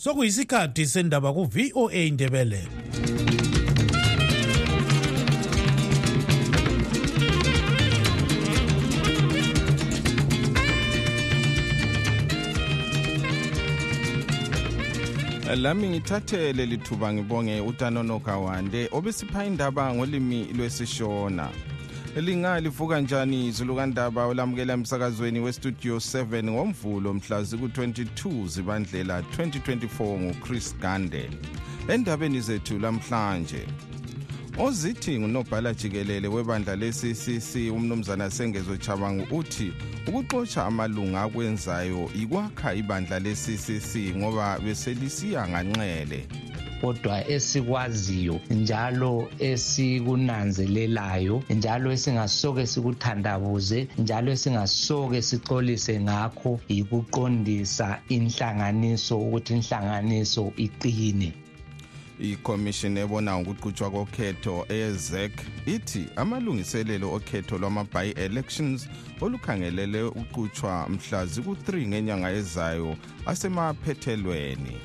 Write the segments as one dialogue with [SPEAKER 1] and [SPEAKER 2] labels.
[SPEAKER 1] sokuyisikhathi sendaba ku-voa indebele
[SPEAKER 2] lami ngithathe leli thuba ngibonge utanonoka wande obesipha indaba ngolimi lwesishona. Lingalivuka njani izulu kandaba olamukela emsakazweni westudio 7 ngomvulo mhla ziku-22 zibandlela 2024 nguchris gande. Endabeni zethu lamhlanje ozithi ngunobhala jikelele webandla le-ccc umnumzana sengezo chabangu uthi ukuxotsha amalunga akwenzayo ikwakha ibandla le-ccc ngoba beselisiya nganxele.
[SPEAKER 3] Kodwa esikwaziyo njalo esikunanzelelayo njalo esingasoke sikuthandabuze njalo esingasoke sixolise ngakho yikuqondisa inhlanganiso ukuthi inhlanganiso iqine.
[SPEAKER 2] Ikhomishini ebona ngokuqhutshwa kokhetho eyezec ithi amalungiselelo okhetho lwama-by-elections olukhangelele uqhutshwa mhla ziku-3 ngenyanga ezayo asemaphethelweni.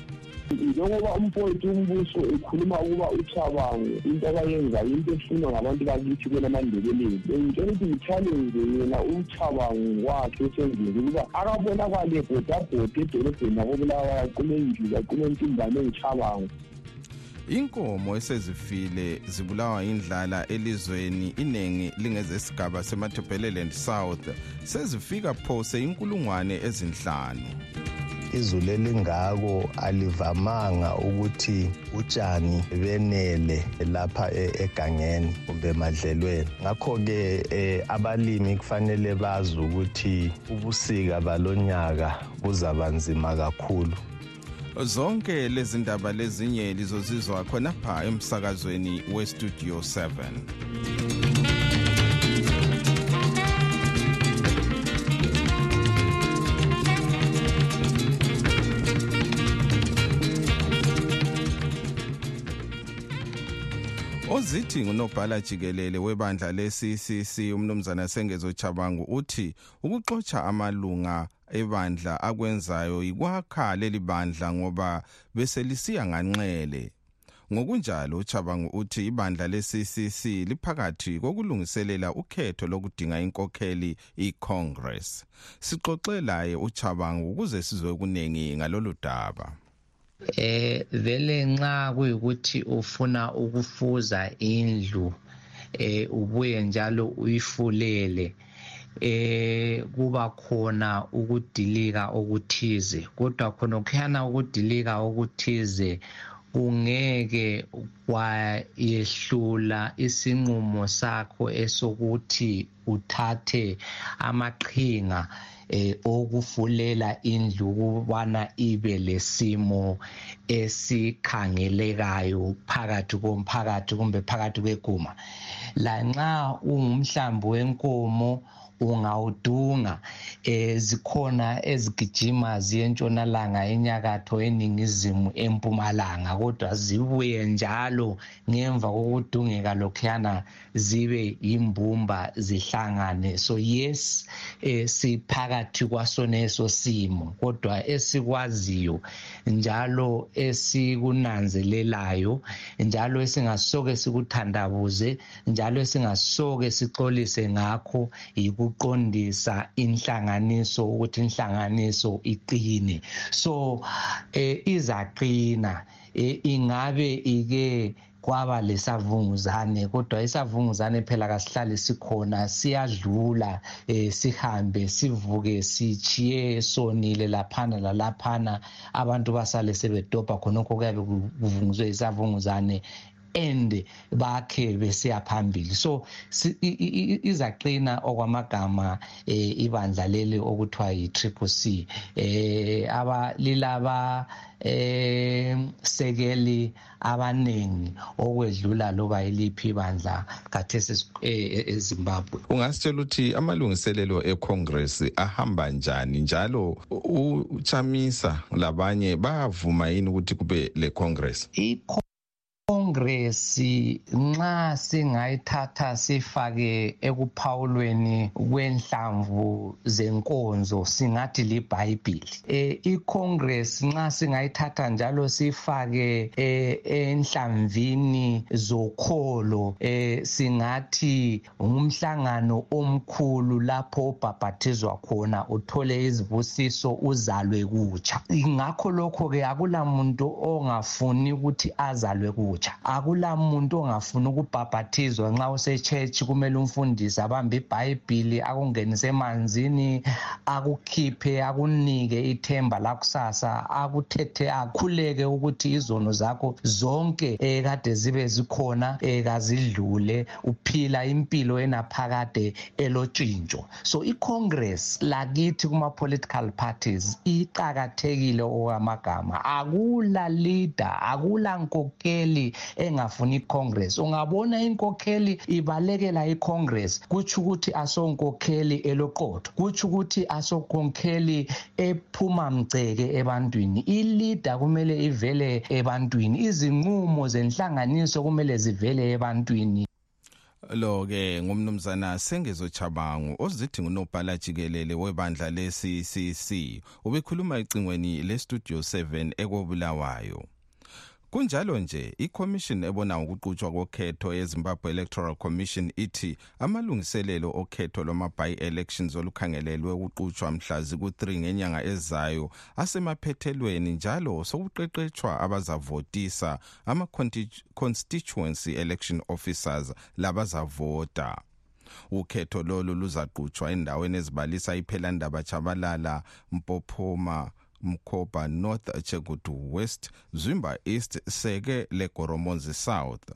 [SPEAKER 4] Njengoba umfowethu umbuso ekhuluma ukuba uchabango into abayenzayo into efunwa ngabantu bakithi kwelamandebeleni bengitshela ukuthi ngithalenze yena uchabango wakhe esenzile ukuba akabonakale bhodabhoda edolobheni nakobulawayo aqume njulu aqume ntimbane engichabango
[SPEAKER 2] inkomo esezifile zibulawa indlala elizweni iningi lingezesigaba semathebheleland south sezifika phose inkulungwane ezinhlanu.
[SPEAKER 5] Izulu elingako alivamanga ukuthi utshani benele lapha egangeni kumbe emadlelweni. Ngakho-ke abalimi kufanele bazi ukuthi ubusika balonyaka buzaba nzima kakhulu.
[SPEAKER 2] Zonke lezi ndaba lezinye lizozizwa khonapha emsakazweni westudio 7 ozithi ngunobhala jikelele webandla le-ccc umnumzana sengezo chabangu uthi ukuxotsha amalunga ebandla akwenzayo ikwakha leli bandla ngoba beselisiya nganxele. Ngokunjalo uchabangu uthi ibandla le-ccc liphakathi kokulungiselela ukhetho lokudinga inkokheli icongress. Sixoxe laye uchabangu ukuze sizwe okuningi ngalolu daba.
[SPEAKER 3] Eh vele nxa kuyikuthi ufuna ukufuza indlu eh ubuye njalo uyifulele. Eh kuba khona ukudilika okuthize. Kodwa khona kukhana ukudilika okuthize ungeke kwayehlula isinqumo sakho esokuthi uthathe amaqhinga. Eh okufulela indlu kubana ibe lesimo esikhangelekayo phakathi komphakathi kumbe phakathi kweguma. Lanxa ungumhlambi wenkomo ungawudunga. Eh zikhona ezigijima ziyentshonalanga enyakatho eningizimu empumalanga kodwa zibuye njalo ngemva kokudungeka lokhuyana zibe yimbumba zihlangane. So yes eh siphakathi kwasoneso simo kodwa esikwaziyo njalo esikunanzelelayo njalo esingasoke sikuthandabuze njalo esingasoke sixolise ngakho yikuqondisa inhlanganiso ukuthi inhlanganiso iqine. So eh izaqina eh, ingabe ike kwaba lesavunguzane kodwa isavunguzane phela kasihlali sikhona siyadlula eh sihambe sivuke sichiye sonile laphana lalaphana. Abantu basale sebedobha khonokho kuyabe kuvunguzwe isavunguzane and bakhe besiya phambili. So izaqina okwamagama eh ibandla leli okuthiwa yi-triple c. Eh abalilaba eh sekeli abaningi okwedlula loba iliphi ibandla kathesi eZimbabwe.
[SPEAKER 2] Ungasitshela ukuthi amalungiselelo eCongress ahamba njani? Njalo uchamisa labanye bayavuma yini ukuthi kube le Congress
[SPEAKER 3] Congress nxa singayithatha sifake ekuphawulweni kwenhlamvu zenkonzo singathi liBhayibheli. Eh iCongress nxa singayithatha njalo sifake eh, enhlamvini zokholo eh singathi ngumhlangano omkhulu lapho ubhabhathizwa khona uthole izibusiso uzalwe kutsha. Ngakho lokho ke akula muntu ongafuni ukuthi azalwe kutsha. Kutsha akula muntu ongafuna ukubhabhathizwa nxa use-church kumele umfundisi abambe ibhayibhili akungenise emanzini akukhiphe akunike ithemba lakusasa akuthethe akhuleke ukuthi izono zakho zonke um kade zibe zikhona um kazidlule. Uphila impilo enaphakade elotshintsho so icongress lakithi kuma-political parties iqakathekile okwamagama. Akula leader akula nkokheli engafuni icongress. Ungabona inkokheli ibalekela icongress kutsho ukuthi asonkokheli eloqotho kutsho ukuthi asonkokheli ephuma mceke ebantwini. Ilida kumele ivele ebantwini. Izinqumo zenhlanganiso kumele zivele ebantwini.
[SPEAKER 2] Lo ke ngumnumzana sengezo chabangu ozithi ngunobhala jikelele webandla le-CCC ubekhuluma ecingweni le-studio 7 ekobulawayo kunjalo nje iCommission ebona ukuqhutshwa kokhetho yeZimbabwe Electoral Commission ithi amalungiselelo okhetho lwama-by-elections olukhangelelwe ukuqhutshwa mhla ziku-3 ngenyanga ezayo asemaphethelweni njalo sokuqeqetshwa abazavotisa ama-constituency election officers labazavota. Ukhetho lolu luzaqhutshwa endaweni ezibalisa iphelandaba chabalala mpophoma mkhoba north chegudu west zwimba east seke legoromonzi south.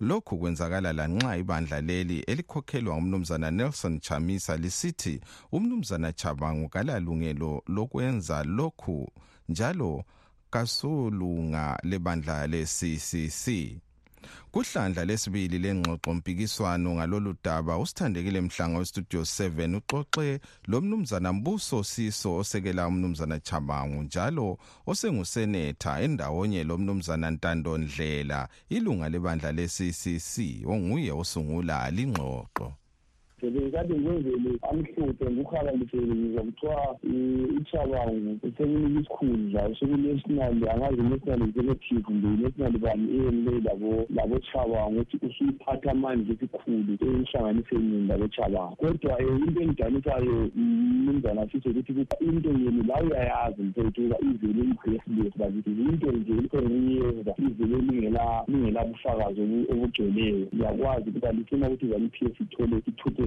[SPEAKER 2] Lokhu kwenzakala lanxa ibandla leli elikhokhelwa ngumnumzana nelson chamisa lisithi umnumzana chabangu kalalungelo lokwenza lokhu njalo kasulunga lebandla le-ccc kuhlandla lesibili lengxoxo mpikiswano ngalolu daba usithandekile mhlanga westudio 7 uxoxe lo mnumzana mbuso siso osekela umnumzana chabangu njalo osengusenetha endawonye lo mnumzana ntando ndlela ilunga lebandla le-ccc onguye osungula lingxoxo
[SPEAKER 6] bengikade ngikwenzele amhlophe ngikuhalalisele ngizwa kuthiwa ichabangu sekunika isikhundla sekunational angazi national executive kumbe national bani eyemele labochabangu ukuthi usuyiphatha manje esikhulu ehlanganiseni labochabangu kodwa um into engidanisayo mnumzana sithi ukuthi into yenu la uyayazi mfethu uba ivele i-baseless bakithi into nje likho ngikuyenza ivele lingelabufakazi obugcweleyo. Ngiyakwazi ukuba lifuna ukuthi zali-p s ithole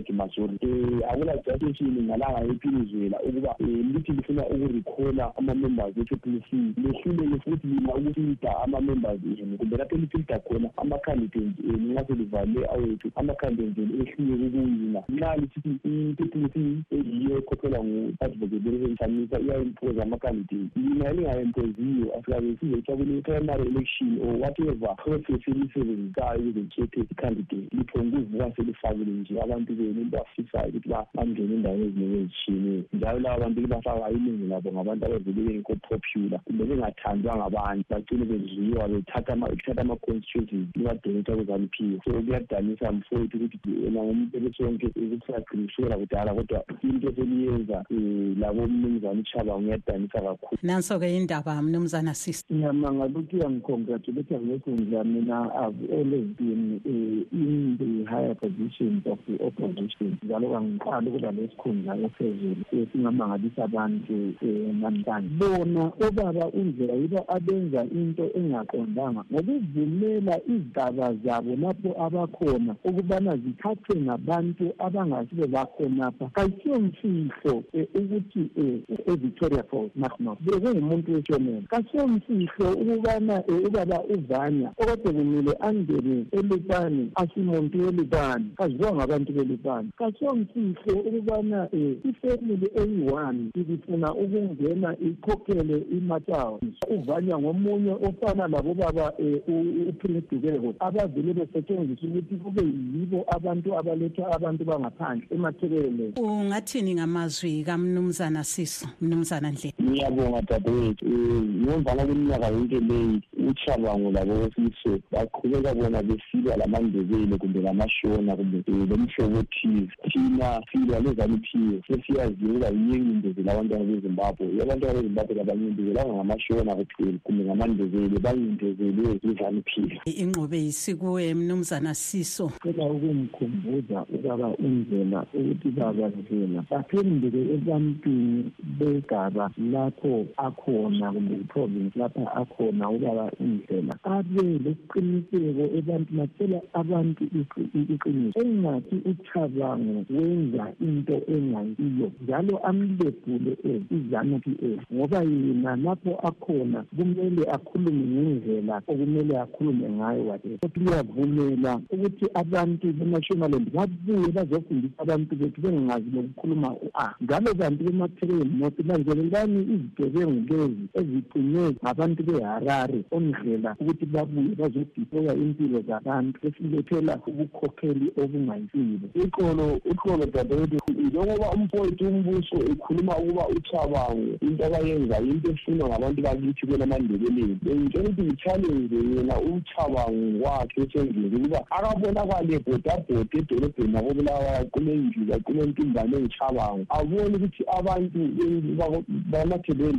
[SPEAKER 6] ukuthi majority um akula justification ngalanga ephilizela ukuba um lithi lifuna ukurikhola ama-members e-triple c. Lehluleke futhi lina ukufilda ama-members enu kumbe lapho elifilda khona ama-candidate enu nxa selivale awethu ama-candidate enu ehluleke ukuwina nxa lisithi i-triple c eyiyo ekhokhelwa ngu-advocate elisenthamisa iya-impose ama-candidate lina elinga-impoziyo asikabe sizothiwa kule-primary election or whatever process elisebenzisayo ukuze likhethe i-candidate liphongukuvuka selifakile nje abantu benu abantu abafisayo ukuthi bangene endaweni eziningi ezitshiyeneyo njalo laba bantu libafaka iningi labo ngabantu abavele bengekho popular kumbe bengathandwa ngabantu bacine bedliwa bethatha ama-constituencies libadonetha kuzanu-p so kuyadanisa mfowethu ukuthi yena ngumuntu ebesonke ukusaqinisela kudala kodwa into eseliyenza um labo mnumzane uchaba ngiyadanisa kakhulu.
[SPEAKER 7] Nanso-ke indaba mnumzana sis
[SPEAKER 6] ngiyamangala ukuthi uyangicongratulata ngekundla mina i've always been uh, in the higher positions of the opposition. Education njalo kangiqali ukuba lesikhundla ephezulu singamangalisa abantu um namhlanje. Bona obaba undlela yibo abenza into engaqondanga ngokuvumela izigaba zabo lapho abakhona ukubana zithathwe ngabantu abangasibe bakhonapha kayisiyo mfihlo ukuthi e-victoria falls national bekungumuntu weshonela. Kasiyo mfihlo ukubana ubaba uvanya okade kumele angene elupani asimuntu welupani kaziwa ngabantu belupani
[SPEAKER 4] ngubani kasongisihle ukubana um ifemily eyi-one ibifuna ukungena ikhokhele imatshao uvanywa ngomunye ofana labobaba um uprince dukeko abavele besetshenziswa ukuthi kube yibo abantu abaletha abantu bangaphandle emathekeleleni
[SPEAKER 7] ungathini ngamazwi kamnumzana siso mnumzana ndlela
[SPEAKER 4] ngiyabonga dadewethu. Um ngemvana kweminyaka yonke leyi uchabango labosiso baqhubeka bona besilwa lamandebele kumbe lamashona kumbe lomhlobo thize thina silwa lezaniphiwe sesiyaziwe ukuba yinyengindezela abantwana bezimbabwe. Abantwana bezimbabwe labancindezelanga ngamashona kuphela kumbe ngamandebele bancindezelwe zizaniphiwe
[SPEAKER 7] inqobe yisikuwe mnumzana siso.
[SPEAKER 4] Cela ukumkhumbuza ubaba undlela ukuthi baba ndlela baphenduke ebantwini begaba lapho akhona kumbe iprovince lapha akhona ubaba indlela abe lesiqiniseko ebantwini atshela abantu iqiniso. Engathi uchabango wenza into engayiyo njalo amlebhule izanu p s ngoba yena lapho akhona kumele akhulume ngendlela okumele akhulume ngayo whatever. Kodwa uyavumela ukuthi abantu bemashonaland babuye bazofundisa abantu bethu bengazi lokukhuluma u-a. Njalo kanti bemathekeleni nothi lanzelelani izigebengu lezi ezigcinwe ngabantu beharare ondlela ukuthi babuye bazodiploya impilo zabantu besilethela ubukhokheli obungayisilo uxolo uxolo dadewethu njengoba umfowethu umbuso ekhuluma ukuba into into efunwa ngabantu bakithi bengitshela ukuthi yena ukuba akabonakale edolobheni engichabango abone ukuthi abantu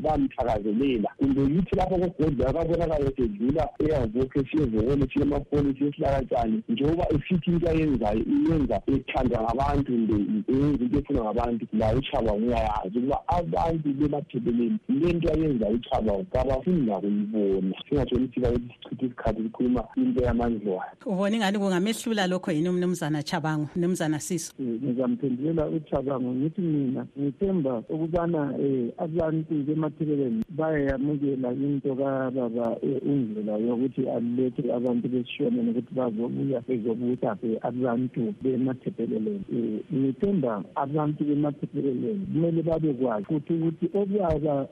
[SPEAKER 4] bamthakazelela. Kumbe yithi lapho kogodla akabonakale esedlula eyavokhe siyevokole siye emapolisi esihlakatshani njengoba esithi into ayenzayo iyenza ethandwa ngabantu mbe yenza into efunwa ngabantu layo uchabango uyayazi ukuba abantu bemathebeleni le nto ayenzayo uchabango kabafuni nakuyibona singatshoni ukuthi bayesichitha isikhathi sikhuluma into yamandlwane
[SPEAKER 7] ubona ingani kungamehlula lokho yini umnumzana chabango mnumzana siso
[SPEAKER 4] ngizamphendulela uchabango ngithi mina ngithemba ukubana um abantu bemathebeleni bayayamukela into kababa indlela yokuthi alethe abantu besishone nokuthi bazobuya bezobusa abantu bemathebeleleni um ngithemba abantu bemathebeleleni kumele babekwazi futhi ukuthi obaba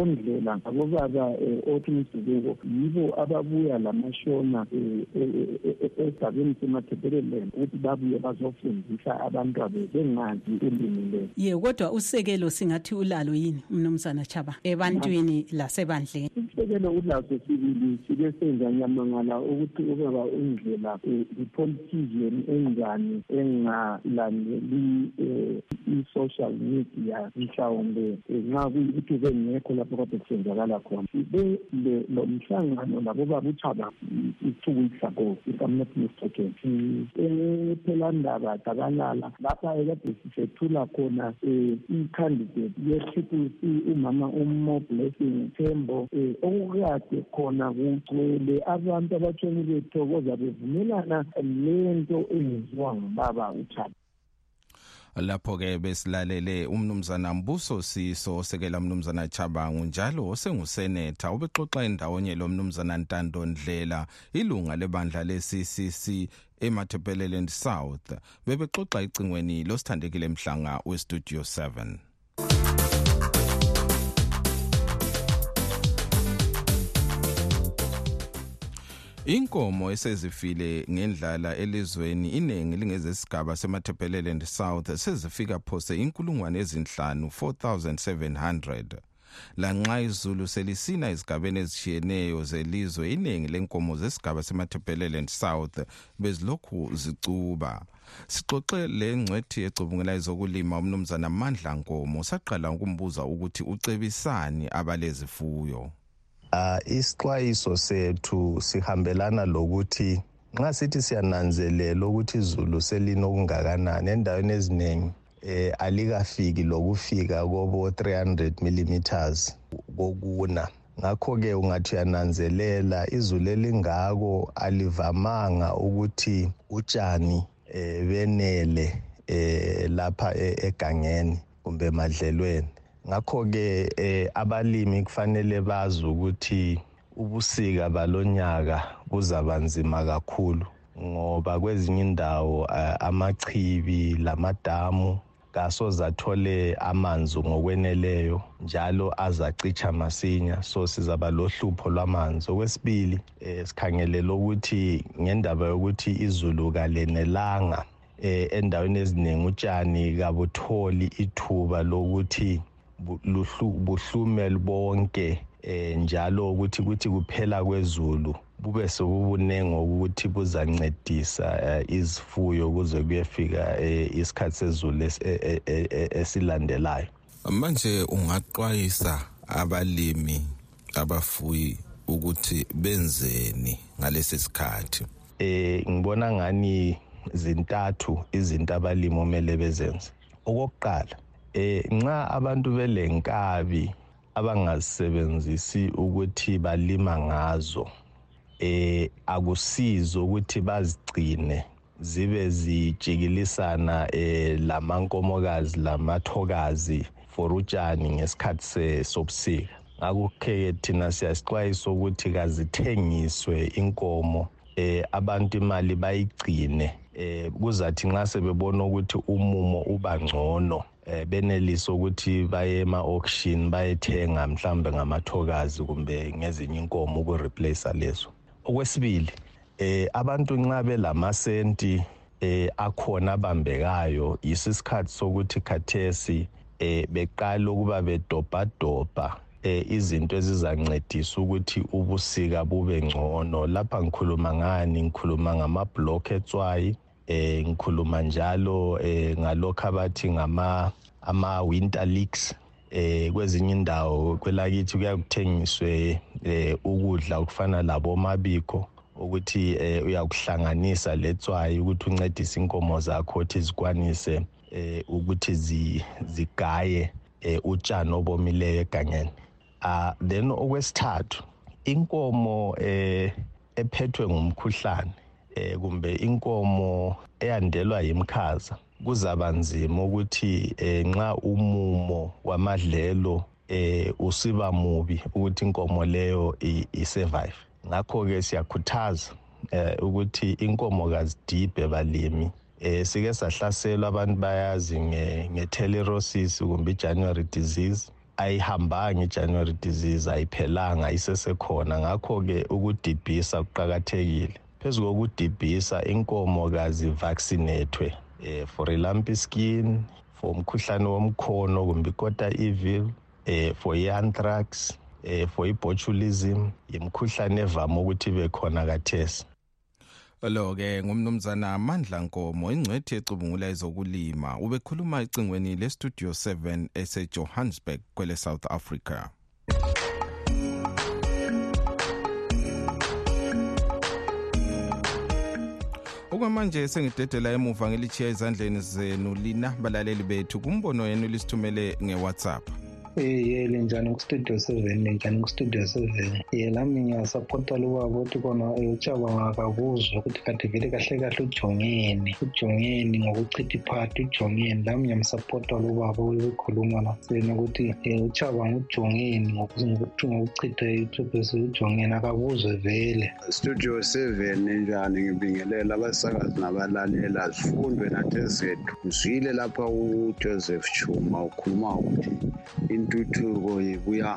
[SPEAKER 4] ondlela abobaba othi mdubeko yibo ababuya lamashona um esigabeni semathebeleleni ukuthi babuye bazofundisa abantwabe bengazi ulimi lelo
[SPEAKER 7] ye kodwa usekelo singathi ulalo yini mnumzana chaba ebantwini lasebandleni?
[SPEAKER 4] Isisekelo ulaso sibili sike senza nyamangala ukuthi ubaba indlela i-politician enjani engalandeli i-social media mhlawumbe nxa kuyikuthi bengekho lapho kade kusenzakala khona. Sibe lo mhlangano labobaba uchaba i-two weeks ago if i'm not mistaken sisephelandaba dabalala lapha ekade sisethula khona um i-candidate ye-triple c umama umo blessing thembo um okukade khona kugcwele abantu abatshoni bethokoza bevumelana lento eyenziwa ngubaba uchaba
[SPEAKER 2] lapho-ke besilalele umnumzana mbuso siso osekela mnumzana chabangu njalo osengusenetha ubexoxa endawonye lo mnumzana ntando ndlela ilunga lebandla le-ccc emathepeleland south. Bebexoxa icingweni losithandekile mhlanga westudio 7 inkomo esezifile ngendlala elizweni iningi lingezesigaba semathepeleland south sezifika phose inkulungwane ezinhlanu 4700 lanxa izulu selisina ezigabeni ezishiyeneyo zelizwe iningi lenkomo zesigaba semathepeleland south bezilokhu zicuba. Sixoxe le ngcwethi ecubungela ezokulima umnumzana mandla nkomo saqala ukumbuza ukuthi ucebisani abalezifuyo
[SPEAKER 5] uh, isixwayiso sethu sihambelana lokuthi nxa sithi siyananzelela ukuthi izulu selina okungakanani endaweni eziningi eh alikafiki lokufika kobo 300 millimeters kokuna. Ngakho-ke ungathi uyananzelela izulu elingako alivamanga ukuthi utshani eh benele eh lapha egangeni kumbe emadlelweni. Ngakho-ke eh abalimi kufanele bazi ukuthi ubusika balonyaka buzaba nzima kakhulu ngoba kwezinye indawo uh, amachibi lamadamu kasoze athole amanzi ngokweneleyo njalo azacitsha masinya. So sizaba lohlupho lwamanzi. Okwesibili eh, sikhangelela ukuthi ngendaba yokuthi izulu kalenelanga eh, endaweni eziningi utshani kabutholi ithuba lokuthi buhlume bonke eh, njalo ukuthi kuthi kuphela kwezulu bube sobubunengi ukuthi buzancedisa uh, izifuyo kuze kuyefika uh, isikhathi sezulu e, e, e, esilandelayo.
[SPEAKER 2] Manje ungaxwayisa abalimi abafuyi ukuthi benzeni ngalesi sikhathi?
[SPEAKER 5] Eh ngibona ngani zintathu izinto abalimi omele bezenze. Okokuqala eh nxa abantu belenkabi abangazisebenzisi ukuthi balima ngazo eh akusizo ukuthi bazigcine zibe zijikilisana eh lamankomokazi lamathokazi for utshani ngesikhathi sobusika. Ngakho-ke thina siyasixwayisa ukuthi kazithengiswe inkomo eh abantu imali bayigcine. Eh kuzathi nxa sebebona ukuthi umumo uba ngcono eh benelisa ukuthi baye ema-auction bayethenga mhlambe ngamathokazi kumbe ngezinye inkomo ukureplace lezo okwesibili eh abantu nxa belamasenti eh akhona abambekayo yisisikhathi sokuthi khathesi eh beqala ukuba bedobhadobha eh izinto ezizancedisa ukuthi ubusika bube ngcono. Lapha ngikhuluma ngani? Ngikhuluma ngama-block etswayi eh ngikhuluma njalo eh ngalokho abathi ngama ama-winter leaks eh kwezinye indawo kwelakithi kuya kuthengiswe eh ukudla okufana labo mabiko ukuthi eh uyakuhlanganisa letswayi ukuthi uncedise inkomo zakho ukuthi zikwanise eh ukuthi zigaye eh utshani obomileyo egangeni. Ah then okwesithathu inkomo eh ephethwe ngumkhuhlane. Eh kumbe inkomo eyandelwa yimkhaza kuzaba nzima ukuthi eh nxa umumo wamadlelo eh usiba mubi ukuthi inkomo leyo isurvive. Ngakho ke siyakhuthaza eh ukuthi inkomo kazidibhe balimi. Eh sike sahlaselwa abantu bayazi nge-telerosis kumbe i-january disease. Ayihambanga i-january disease ayiphelanga isesekhona. Ngakho-ke ukudibhisa kuqakathekile. Phezu kokudibhisa inkomo kazivaccinethwe eh for lumpy skin for umkhuhlane womkhono kumbe ikota evil eh for i-anthrax eh for i-botulism imkhuhlane evame ukuthi ibe khona kathesi.
[SPEAKER 2] Lo ke ngumnumzana Mandla Nkomo ingcwethi ecubungula ezokulima. Ubekhuluma ecingweni le studio 7 ese Johannesburg kwele South Africa. Okwamanje sengidedela emuva ngelichiya ezandleni zenu lina balaleli bethu kumbono yenu lisithumele ngewhatsapp
[SPEAKER 8] Eh yele njani ku-studio seven? Njani ku-studio seven? Ye lami ngiyasapota lubaba ukuthi kona uchaba ngakakuzwa ukuthi kade vele kahle kahle ujongeni ujongeni ngokuchitha iphati ujongeni lami ngiyamsapota lubaba ukhuluma lasena ukuthi um uchaba ngujongeni ngokuchitha ithubesi ujongeni akakuzwe vele.
[SPEAKER 9] Studio seven njani? Ngibingelela abasakazi nabalalela zifundwe nathi zethu ngizwile lapha ujoseph chuma ukhuluma ukuthi intuthuko ibuya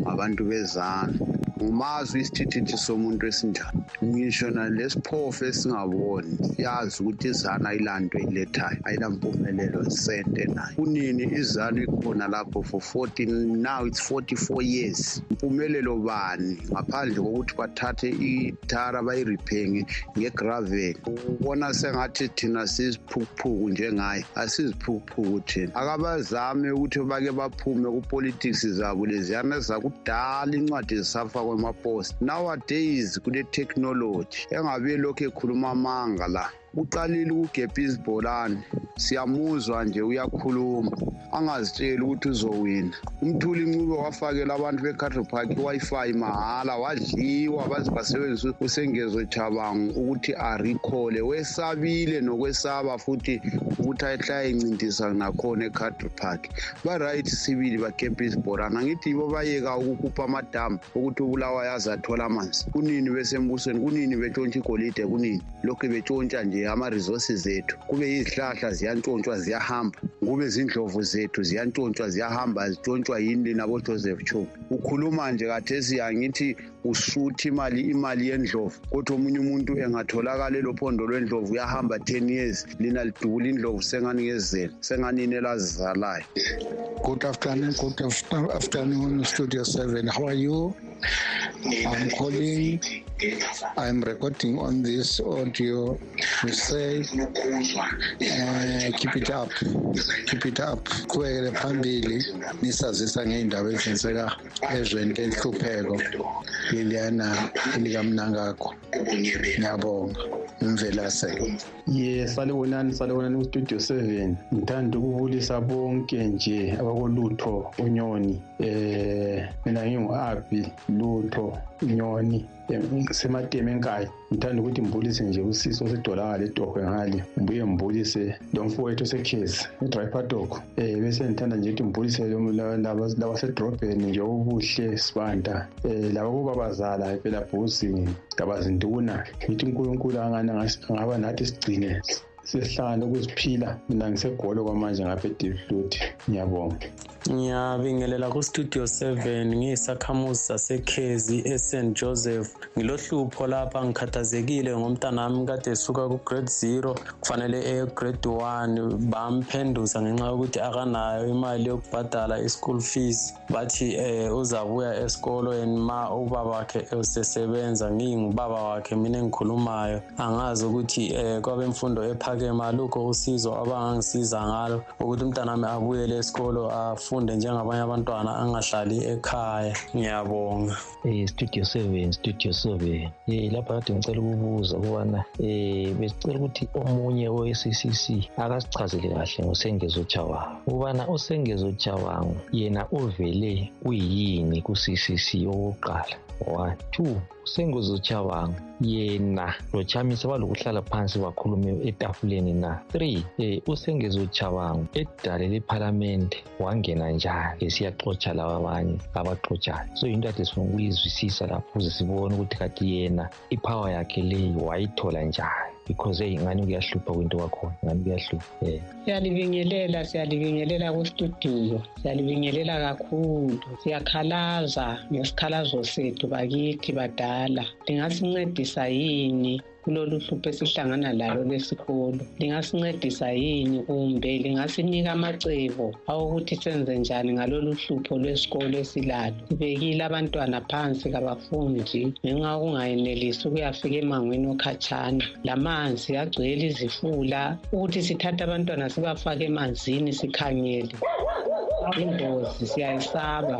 [SPEAKER 9] ngabantu bezana ngumazi isithithi somuntu esinjani. Ngisho nalesiphofu esingaboni siyazi ukuthi izana ayilanto eyilethayo ayilampumelelo sente nayo. Kunini izana ikhona lapho for 14 now it's 44 years. Mpumelelo bani? Ngaphandle kokuthi bathathe ithara bayiriphenge ngegravel. Ubona sengathi thina siziphukuphuku njengaye asiziphukuphuku thina. Akabazame ukuthi bake baphume kupolitics zabo leziyana zakudala incwadi zisafakwa kwemapost nowadays kule technology engabe lokhu ekhuluma amanga la uqalile ukugebha izibholane. Siyamuzwa nje uyakhuluma. Angazitsheli ukuthi uzowina. Umthuli ncube wafakela abantu be-cattle park i-wi-fi mahhala wadliwa baze basebenzisa usengezo jabangu ukuthi arikhole. Wesabile nokwesaba futhi ukuthi ahlala encintisa nakhona e-cattle park. Ba-right sibili bagebha izibholane angithi yibo bayeka ukukhupha amadamu ukuthi ubulawayo aze athole amanzi. Kunini besembusweni? Kunini betshontsha igolide? Kunini? Lokhu betshontsha nje ama-resources ethu. Kube yizihlahla ziyantshontshwa ziyahamba. Kube zindlovu zethu ziyantshontshwa ziyahamba zitshontshwa yini nabojoseph chum ukhuluma nje kathesi angithi usutha imali imali yendlovu. Kodwa omunye umuntu engatholakala elo phondo lwendlovu uyahamba 10 years lina lidubula indlovu sengani ngezela senganini elazizalayo
[SPEAKER 10] good afternoon good afternoon studio 7 how are you? I'm calling I'm recording on this audio. We say, uh, keep it up, keep it up. Kuwekele phambili nisazisa ngey'ndaba ezenzeka ezweni lelihlupheko leliyana elikamnangakho. Ngiyabonga. Umvelaseke.
[SPEAKER 11] ye salibonani salibonani kustudio seven ngithanda ukubulisa bonke nje abakolutho unyoni eh mina ngingu-abi lutho nyoni semateme enkayi ngithanda ukuthi ngibulise nje usiso osedolakala etohwe ngale ngibuye ngibulise lo mfowethu osekhezi edrayipadok um bese ngithanda nje ukuthi ngibulise labasedrobheni nje obuhle sibanda. Um laba kubabazala phela bhuzi ngabazinduna ngithi unkulunkulu angaba nathi sigcine sesihlangane ukuziphila. Mina ngisegolo kwamanje ngapha edivlut ngiyabonga.
[SPEAKER 12] Ngiyabingelela kustudio 7 ngiyisakhamuzi sasekhezi eSt Joseph. Ngilohlupho lapha ngikhathazekile ngomntanami kade esuka ku-grade 0 kufanele e-grade 1 bamphenduza ngenxa yokuthi akanayo imali yokubhadala i-school fees. Bathi eh uzabuya esikolo and ma ubaba wakhe usesebenza ngiyingubaba wakhe mina engikhulumayo. Angazi ukuthi eh kwabemfundo ephakeme alukho usizo abangangisiza ngalo. Ukuthi umntanami abuyele esikolo afunde njengabanye abantwana angahlali ekhaya. Ngiyabonga.
[SPEAKER 13] Eh studio 7 studio 7 eh lapha kade ngicela ukubuza ukubana eh besicela ukuthi omunye we-CCC akasichazele kahle ngosengezo Chawangu ukubana usengezo Chawangu yena uvele uyini ku-CCC okokuqala? One two. Usengezo Chawangu yena lo chamisa balokuhlala phansi bakhulume etafuleni na? Three eh usengezo Chawangu edale lephalamende wangena njani? Esiyaxotsha laba abanye abaxotshayo so into ade sifuna ukuyizwisisa lapho ukuze sibone ukuthi kati yena ipower yakhe leyi wayithola njani? Because eyi ngani kuyahlupha kwinto kwakhona ngani kuyahlupha um
[SPEAKER 14] siyalibingelela siyalibingelela kustudio siyalibingelela kakhulu. Siyakhalaza ngesikhalazo sethu bakithi badala. Lingasincedisa yini? Kulolu hlupho esihlangana lalo lesikolo. Lingasincedisa yini kumbe lingasinika amacebo awokuthi senze njani ngalolu hlupho lwesikolo esilalo? Sibekile abantwana phansi kabafundi ngenxa yokungayenelisi ukuyafika emangweni okhatshana. Lamanzi agcwele izifula ukuthi sithathe abantwana sibafake emanzini sikhangele. Ingozi siyayisaba.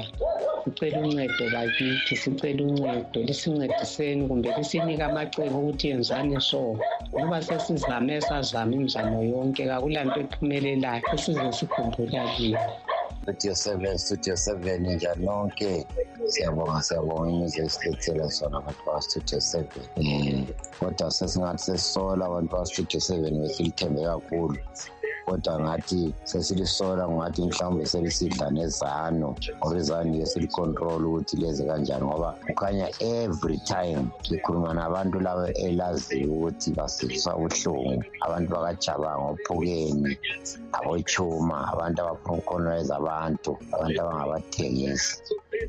[SPEAKER 14] Sicela uncedo bakithi sicela uncedo. Lisincediseni kumbe lisinike amacebo ukuthi yenzani so. Ngoba sesizame sazama imizamo yonke kakulanto ephumelelayo esize sikhumbula kiyo.
[SPEAKER 15] Studio seven studio seven njani nonke siyabonga siyabonga imizi esilethela sona abantu baka-studio seven. Um kodwa sesingathi sesisola abantu baka-studio seven besilithembe kakhulu. Kodwa ngathi sesilisola ngathi mhlawumbe selisidla nezano ngoba izano liye silicontrol ukuthi leze kanjani ngoba kukhanya every time likhuluma nabantu laba elaziyo ukuthi basizwa ubuhlungu. Abantu bakajabanga ophukeni abochuma abantu abaphonkoneza abantu abantu abangabathengisi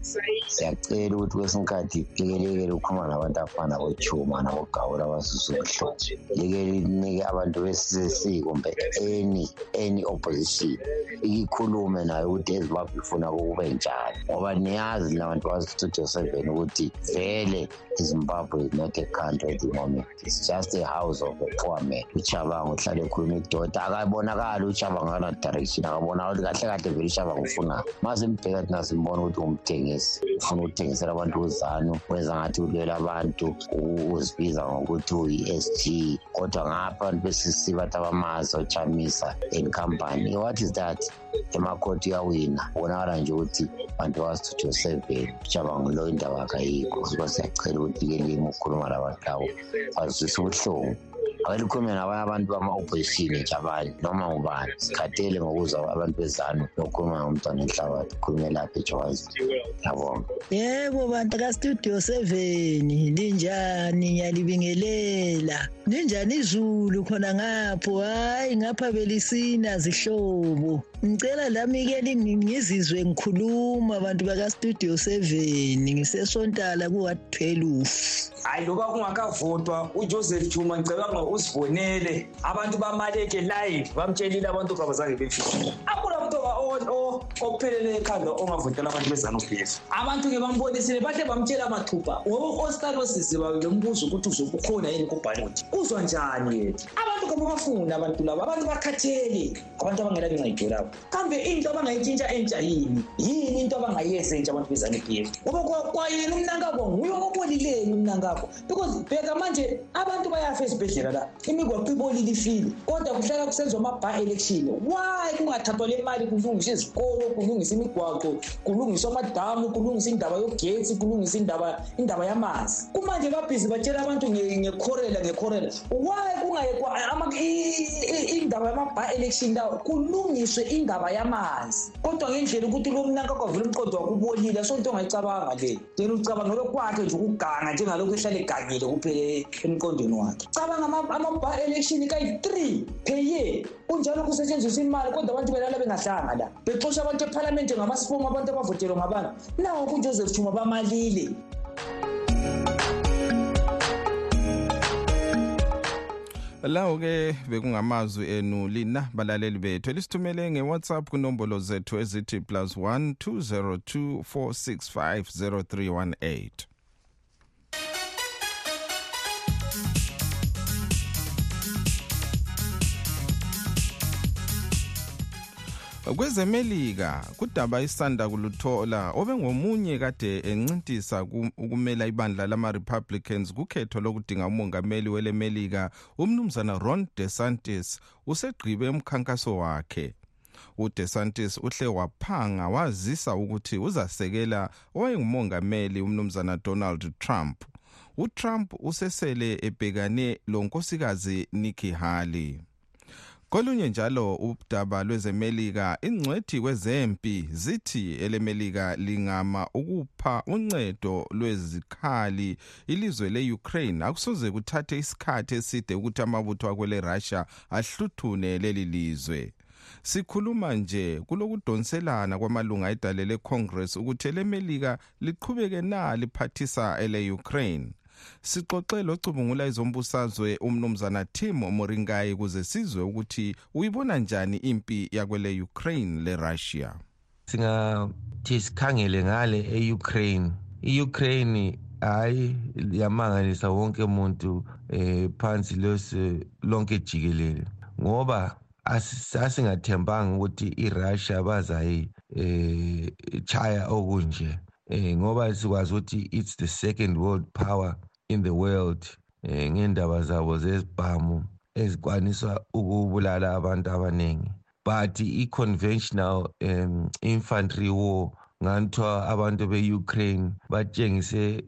[SPEAKER 15] siyacela ukuthi kwesinye isikhathi lekelekele ukhuluma nabantu abafana bochuma nabogawula abasusa ubuhlungu. Leke linike abantu be-ccc kumbe any any opposition. Ikhulume nayo ukuthi ezimbabwe ifuna kube njani. Ngoba niyazi nabantu bastudio seven ukuthi vele izimbabwe is not a country at the moment. It's just a house of a poor man. Uchabanga uhlale ekhuluma idoda. Akabonakali uchabanga kana direction akabonakali kahle kahle vele uchabanga ufunani masimbheka thina simbona ukuthi umthengisi umthengisi ufuna ukuthengisela abantu uzanu wenza ngathi ulwela abantu uzibiza ngokuthi uyi-s g. Kodwa ngapha abantu besisi bathi abamazi ochamisa and company what is that? Emakhoti uyawina. Kubonakala nje ukuthi bantu baka-studio seven cabanga lo indaba kayikho siko siyacela ukuthi ke limi ukukhuluma labantu labo bazwisa ubuhlungu. Akelikhulume nabanye abantu bama-opposition nje abanye noma ngubani. Sikhathele ngokuzwa abantu bezanu nokukhuluma ngomntwana enhlabathi khulume lapha ejowazi. Ngiyabonga
[SPEAKER 16] yebo bantu kastudio seven. Linjani ngiyalibingelela. Linjani izulu khona ngapho? Hhayi ngapha belisina zihlobo. Ngicela lami-ke ngizizwe ngikhuluma bantu bakastudio seven. Ngisesontala ku-wat twelve
[SPEAKER 17] hayi loba kungakavotwa ujoseph juma ngicabanga usibonele abantu bamaleke live bamtshelile abantu kabazange befike. Akula muntu ophelele ekhanda ongavotela abantu bezanup f abantu-ke bambonisile bahle bamtshela mathupha. Ngoba u-ostarosisi lo mbuzo ukuthi uzokukhona yini kubhaloti uzwa njani yethu abantu kababafuna abantu labo abantu bakhathele abantu abangela ncedo labo. Kambe into abangayitshintsha entsha yini? Yini into abangayenza entsha abantu bezanup f ngoba kwayena umnankabo nguye obolileyo umnankabo because bheka manje abantu bayafa esibhedlela la imigwaqo ibolile ifile kodwa kuhlala kusenziwa ama-bar election. Why kungathathwa le mali kulungiswa izikolo kulungiswa imigwaqo kulungiswa amadamu kulungiswa indaba yogetsi kulungiswa indaba indaba yamanzi? Kumanje babhizi batshela abantu ngekhorela ngekhorela. Why kungayekwa indaba yama-bar election lawo kulungiswe indaba yamanzi? Kodwa ngendlela ukuthi lo mnanka kwavula umqondo wakubolile so into ongayicabanga le. Yena ucabanga lokwakhe nje ukuganga njengalokhu ehlale egangile kuphele emqondweni wakhe. Cabanga ama-bar election kayi-three per year kunjalo kusetshenziswa imali kodwa abantu belala bengahlanga la. Bexosha abantu ephalamende ngamasipong abantu abavotelwe ngabantu nawo kujoseph chuma bamalile.
[SPEAKER 2] Lawo ke bekungamazwi enu lina balaleli bethu elisithumele ngewhatsapp kunombolo zethu ezithi plus 1 202 465 0318 kwezemelika kudaba isanda kuluthola obengomunye kade encintisa ukumela ibandla lama-republicans kukhetho lokudinga umongameli welemelika umnumzana ron desantis usegqibe umkhankaso wakhe. Udesantis uhle waphanga wazisa ukuthi uzasekela owayengumongameli umnumzana donald trump. Utrump usesele ebhekane lo nkosikazi nikki haley. Kolunye njalo udaba lwezemelika ingcwethi kwezempi zithi elemelika lingama ukupha uncedo lwezikhali ilizwe le-ukraine. Akusoze kuthathe isikhathi eside ukuthi amabutho akwele russia ahluthune leli lizwe. Sikhuluma nje kulokudonselana kwamalunga edale lecongress ukuthi elemelika liqhubeke na liphathisa ele-ukraine. Sixoxe locubungula izombusazwe umnumzana tim moringayi ukuze sizwe ukuthi uyibona njani impi yakwele ukraine lerussia?
[SPEAKER 18] Singathi sikhangele ngale e-ukraine. I-ukraine hayi yamangalisa wonke umuntu eh phansi lonke jikelele. Ngoba asingathembanga ukuthi iRussia bazayi eh chaya okunje. Eh ngoba sikwazi ukuthi it's the second world power. In the world eh ngendaba zabo zezibhamu ezikwaniswa ukubulala abantu abaningi. But i-conventional um, infantry war nganthiwa abantu be-ukraine batshengise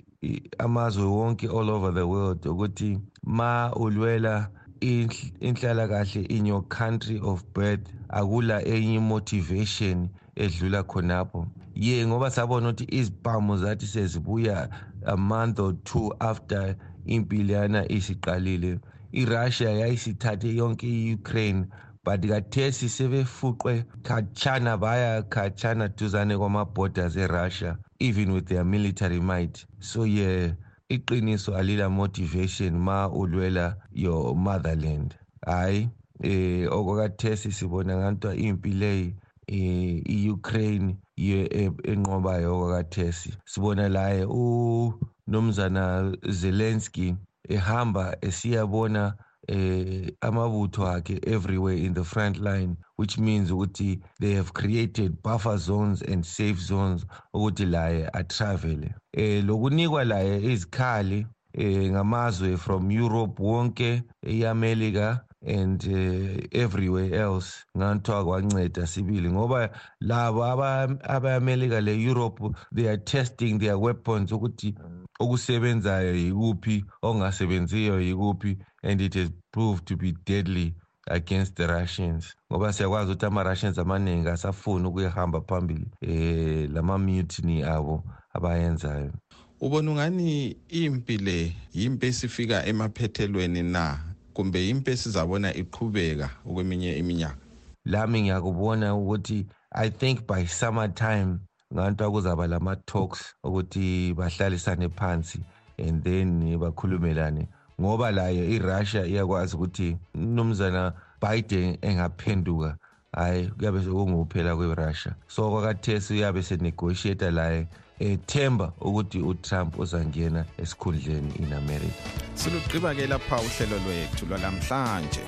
[SPEAKER 18] amazwe wonke all over the world ukuthi ma ulwela inhlalakahle in your country of birth akula enye motivation edlula khonapho. Ye ngoba sabona ukuthi izibhamu zathi sezibuya a month or two after impiliyana isiqalile irussia yayisithathe yonke i-ukraine but kathesi sebefuqwe khatshana baya khatshana duzane kwama-borders erussia even with their military might. So ye yeah, iqiniso alila motivation ma ulwela your motherland. Hayi eh okwakathesi sibona ngantwa impi leyi i-Ukraine ye enqobayo okwakathesi sibona laye unomzana Zelensky ehamba esiyabona eh amabutho akhe everywhere in the front line which means ukuthi they have created buffer zones and safe zones ukuthi laye atravele. Eh lokunikwa laye izikhali eh ngamazwe from Europe wonke eAmerica and uh, everywhere else. Nganthiwa kwanceda sibili ngoba labo abayamelika le-europe they are testing their weapons ukuthi okusebenzayo yikuphi okungasebenziyo yikuphi and it has proved to be deadly against the russians. Ngoba siyakwazi ukuthi ama-russians amaningi asafuni ukuyahamba phambili eh lama-mutiny abo abayenzayo.
[SPEAKER 2] Ubona ungani impi le yimpi esifika emaphethelweni na? Kumbe impi esizabona iqhubeka okweminye iminyaka?
[SPEAKER 18] Lami ngiyakubona ukuthi i think by summer time nganto kuzaba lama-talks ukuthi bahlalisane phansi and then bakhulumelane. Ngoba layo irussia iyakwazi ukuthi umnumzana biden engaphenduka hhayi kuyabe sekungukuphela kwerussia. So kwakathesi uyabe senegotiata laye ethemba ukuthi uTrump uzangena esikhundleni in America.
[SPEAKER 2] Silugqiba ke lapha uhlelo lwethu lwalamhlanje.